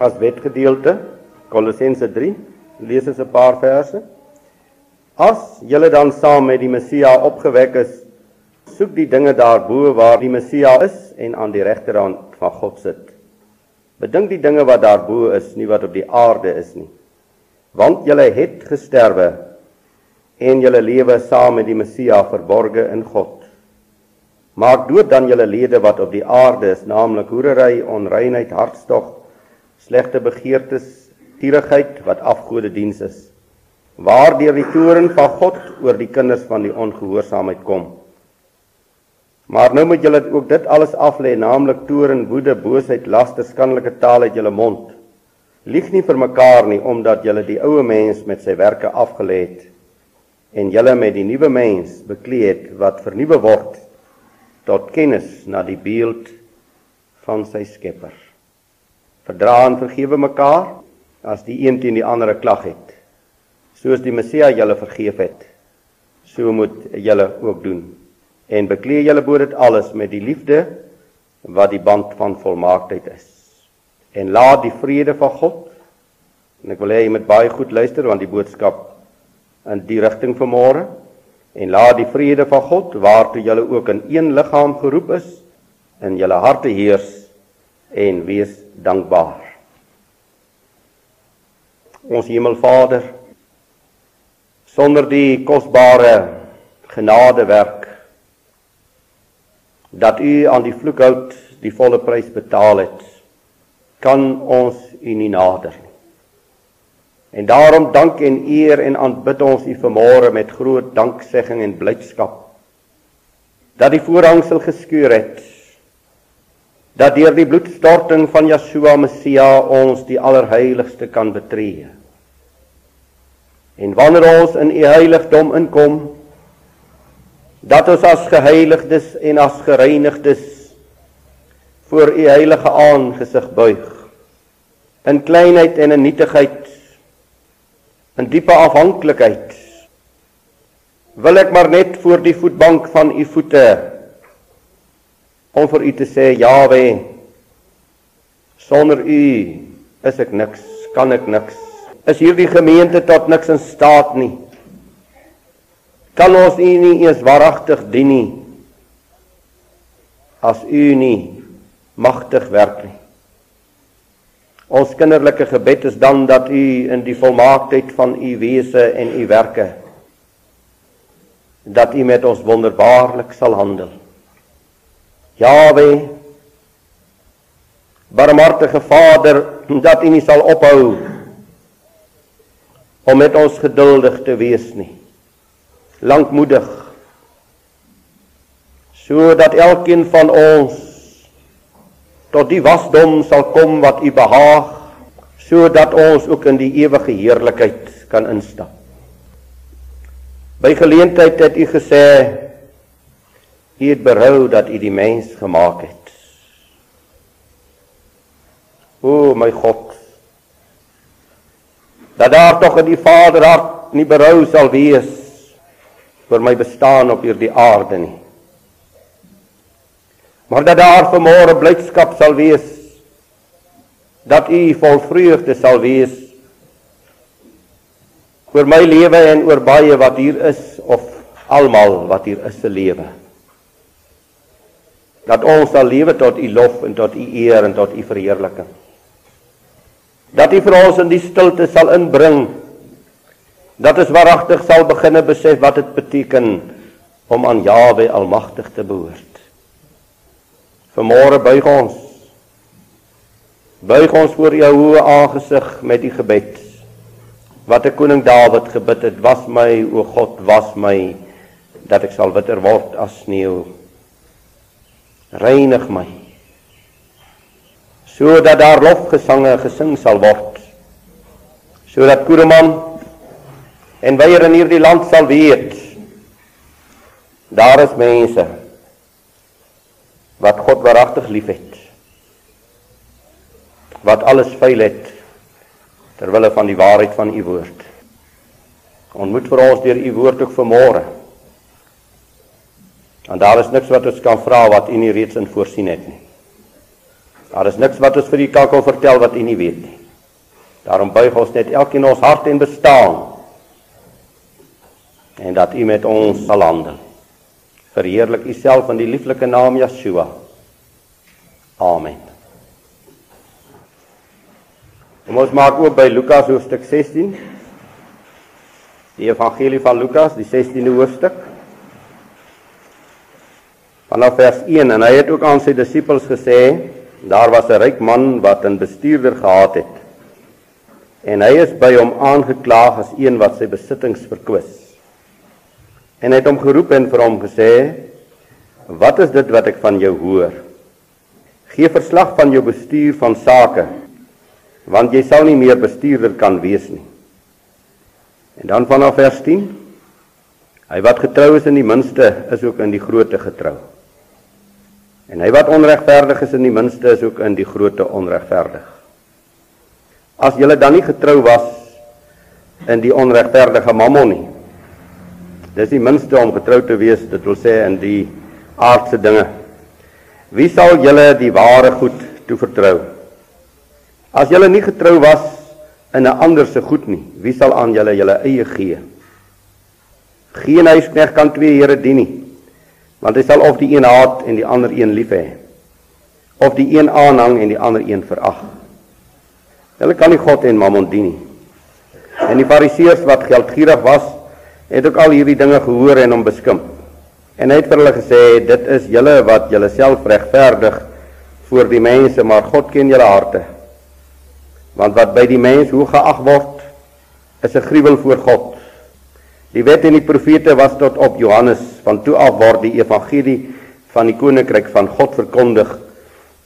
as wetgedeelte Kolossense 3 lees ons 'n paar verse. As julle dan saam met die Messia opgewek is, soek die dinge daarbo waar die Messia is en aan die regterhand van God sit. Bedink die dinge wat daarbo is, nie wat op die aarde is nie. Want julle het gesterwe en julle lewe saam met die Messia verborge in God. Maak dood dan julle lede wat op die aarde is, naamlik hoerery, onreinheid, hartstog, slegte begeertes, tierigheid wat afgode diens is. Waardeur die toorn van God oor die kinders van die ongehoorsaamheid kom. Maar nou moet julle ook dit alles aflê, naamlik toorn, woede, boosheid, laster, skandelike taal uit julle mond. Lieg nie vir mekaar nie, omdat julle die ou mens met sy werke afgelê het en julle met die nuwe mens bekleed het wat vernuwe word tot kennis na die beeld van sy Skepper. Verdra en vergewe mekaar as die een teen die ander klag het. Soos die Messia julle vergeef het, so moet julle ook doen en bekleë julle bo dit alles met die liefde wat die band van volmaaktheid is. En laat die vrede van God en ek wil hê jy moet baie goed luister want die boodskap in die rigting van môre en laat die vrede van God waartoe julle ook in een liggaam geroep is in julle harte heers en wees dankbaar. Ons Hemelvader sonder die kosbare genadewerk dat u aan die vloekhout die volle prys betaal het, kan ons u nie nader nie. En daarom dank en eer en aanbid ons u vanmôre met groot danksegging en blydskap dat die voorhangsel geskeur het dat deur die bloedstorting van Yeshua Messia ons die allerheiligste kan betree. En wanneer ons in u heiligdom inkom, dat ons as geheiligdes en as gereinigdes voor u heilige aangesig buig in kleinheid en in nietigheid in diepe afhanklikheid wil ek maar net voor die voetbank van u voete om vir u te sê Jawe sonder u is ek niks kan ek niks is hierdie gemeente tot niks in staat nie kan ons u nie eens waaragtig dien nie as u nie magtig werk nie. Ons kinderlike gebed is dan dat u in die volmaaktheid van u wese en u werke dat u met ons wonderbaarlik sal handel. Jawe Barmhartige Vader, dat U nie sal ophou om met ons geduldig te wees nie lankmoedig sodat elkeen van ons tot die wasdom sal kom wat U behaag sodat ons ook in die ewige heerlikheid kan instap. By geleentheid het U gesê U het berou dat U die mens gemaak het. O my God, dat daar tog in die Vaderhart nie berou sal wees vir my bestaan op hierdie aarde nie. Maar dat daar vanmôre blydskap sal wees dat u vol vreugde sal wees oor my lewe en oor baie wat hier is of almal wat hier is se lewe. Dat ons sal lewe tot u lof en tot u eer en tot u verheerliking. Dat u vir ons in die stilte sal inbring dat ons waaragtig sal beginne besef wat dit beteken om aan Jawe Almagtig te behoort. Vanmôre buig ons buig ons voor jou hoë aangesig met die gebed. Wat 'n koning Dawid gebid het, was my o God, was my dat ek sal witter word as sneeu. Reinig my sodat daar lofgesange gesing sal word. Sodat Koereman En weier in hierdie land sal weet daar is mense wat God waaragtig liefhet. Wat alles veil het ter wille van die waarheid van u woord. Ontmoet vir ons deur u woord ook vanmôre. En daar is niks wat ons kan vra wat u nie reeds in voorsien het nie. Daar is niks wat ons vir u kan vertel wat u nie weet nie. Daarom buig ons net elkeen ons hart en bestaan. En dat u met ons sal handel. Verheerlik u self in die lieflike naam Yeshua. Amen. Kom ons maak oop by Lukas hoofstuk 16. Die Evangelie van Lukas, die 16de hoofstuk. Vanaf vers 1 en hy het ook aan sy disippels gesê, daar was 'n ryk man wat 'n bestuurder gehad het. En hy is by hom aangeklaag as een wat sy besittings verkwis. En hy het hom geroep en vir hom gesê: "Wat is dit wat ek van jou hoor? Gee verslag van jou bestuur van sake, want jy sal nie meer bestuurder kan wees nie." En dan vanaf vers 10: Hy wat getrou is in die minste, is ook in die grootte getrou. En hy wat onregverdig is in die minste is ook in die grootte onregverdig. As julle dan nie getrou was in die onregverdige mammon nie. Dis die minste om getrou te wees, dit wil sê in die aardse dinge. Wie sal julle die ware goed toe vertrou? As julle nie getrou was in 'n ander se goed nie, wie sal aan julle julle eie gee? Geen huisknegt kan twee here dien nie want hy sal of die een haat en die ander een lief hê of die een aanhang en die ander een verag. Hulle kan nie God en Mammon dien nie. En die fariseërs wat geldgierig was het ook al hierdie dinge gehoor en hom beskimp. En hy het vir hulle gesê dit is julle wat julle self regverdig voor die mense maar God ken julle harte. Want wat by die mens hoe geag word is 'n gruwel voor God Die wet en die profete was tot op Johannes, van toe af word die evangelie van die koninkryk van God verkondig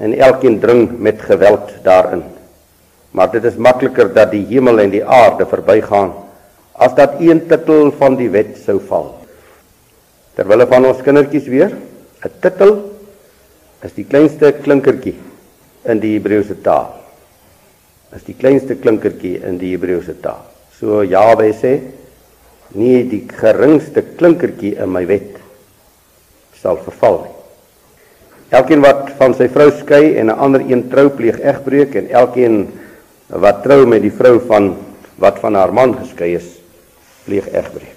en elkeen dring met geweld daarin. Maar dit is makliker dat die hemel en die aarde verbygaan as dat een titel van die wet sou val. Terwyl van ons kindertjies weer, 'n titel is die kleinste klinkertjie in die Hebreëse taal. Is die kleinste klinkertjie in die Hebreëse taal. So Jahwe sê nie die geringste klinkertjie in my wet sal verval nie. Elkeen wat van sy vrou skei en 'n ander een trou pleeg egbreek en elkeen wat trou met die vrou van wat van haar man geskei is, pleeg egbreek.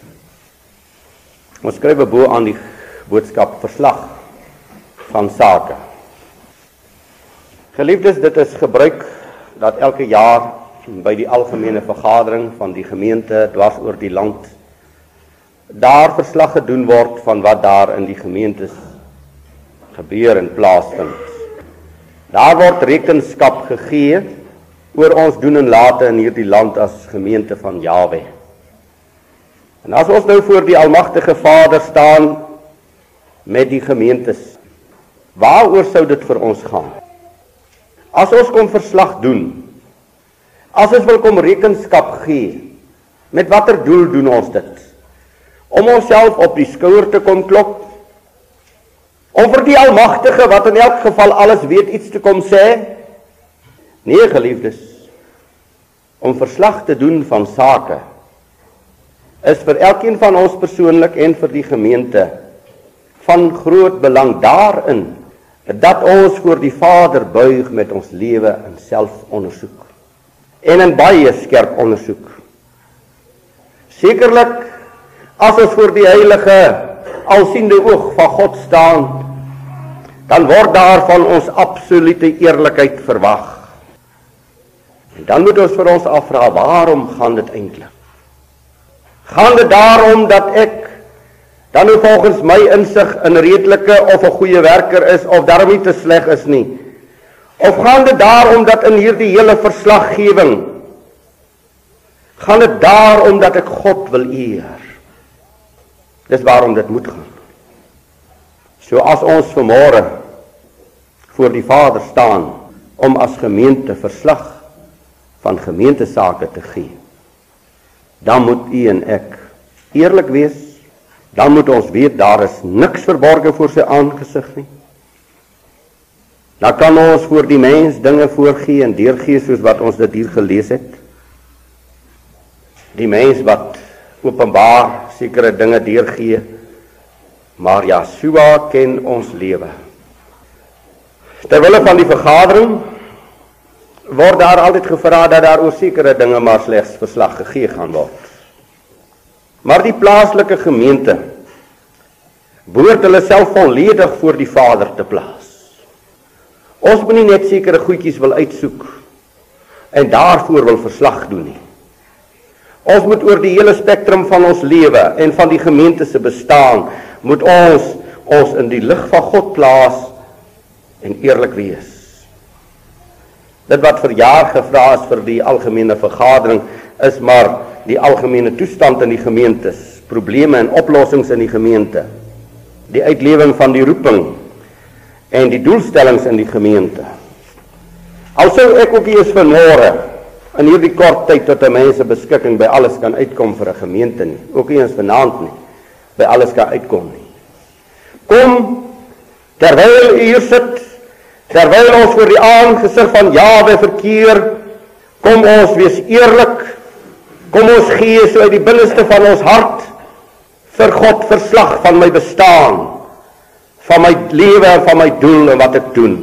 Ons skryf bo aan die boodskap verslag van sake. Geliefdes, dit is gebruik dat elke jaar by die algemene vergadering van die gemeente dwars oor die land daar verslag gedoen word van wat daar in die gemeentes gebeur en plaasvind. Daar word rekenskap gegee oor ons doen en late in hierdie land as gemeente van Jawe. En as ons nou voor die almagtige Vader staan met die gemeentes, waaroor sou dit vir ons gaan? As ons kom verslag doen, as ons wil kom rekenskap gee, met watter doel doen ons dit? Om onsself op die skouer te kom klop. Om vir die almagtige wat in elk geval alles weet iets te kom sê. Nee geliefdes. Om verslag te doen van sake is vir elkeen van ons persoonlik en vir die gemeente van groot belang daarin dat ons voor die Vader buig met ons lewe in selfondersoek en in baie skerp ondersoek sekerlik As ons voor die heilige alsiende oog van God staan, dan word daar van ons absolute eerlikheid verwag. En dan moet ons vir ons afvra, waarom gaan dit eintlik? Gaan dit daarom dat ek dan nou volgens my insig 'n redelike of 'n goeie werker is of daarom nie te sleg is nie? Of gaan dit daarom dat in hierdie hele verslaggewing gaan dit daarom dat ek God wil eer? Dis waarom dit moet gaan. So as ons vanmôre voor die Vader staan om as gemeente verslag van gemeentesake te gee, dan moet u en ek eerlik wees. Dan moet ons weet daar is niks verborge voor sy aangesig nie. Dan kan ons voor die mens dinge voorgee en deurgee soos wat ons dit hier gelees het. Die mens wat openbaar sekere dinge deurgee. Maar Yeshua ken ons lewe. Terwyl van die vergadering word daar altyd gevra dat daar oor sekere dinge maar slegs verslag gegee gaan word. Maar die plaaslike gemeente behoort hulle self volledig voor die Vader te plaas. Ons moet nie net sekere goedjies wil uitsoek en daarvoor wil verslag doen nie. Ons moet oor die hele spektrum van ons lewe en van die gemeente se bestaan moet ons ons in die lig van God plaas en eerlik wees. Dit wat vir jaar gevra is vir die algemene vergadering is maar die algemene toestand in die gemeentes, probleme en oplossings in die gemeente. Die uitlewing van die roeping en die doelstellings in die gemeente. Alsou ek ook hier is vanmôre in hierdie kort tyd tot 'n mense beskikking by alles kan uitkom vir 'n gemeente nie, ook nie eens vanaand nie, by alles kan uitkom nie. Kom terwyl u hier sit Terwyl ons voor die aangesig van Jawe verkeer, kom ons wees eerlik. Kom ons gee so uit die binneste van ons hart vir God verslag van my bestaan, van my lewe en van my doel en wat ek doen.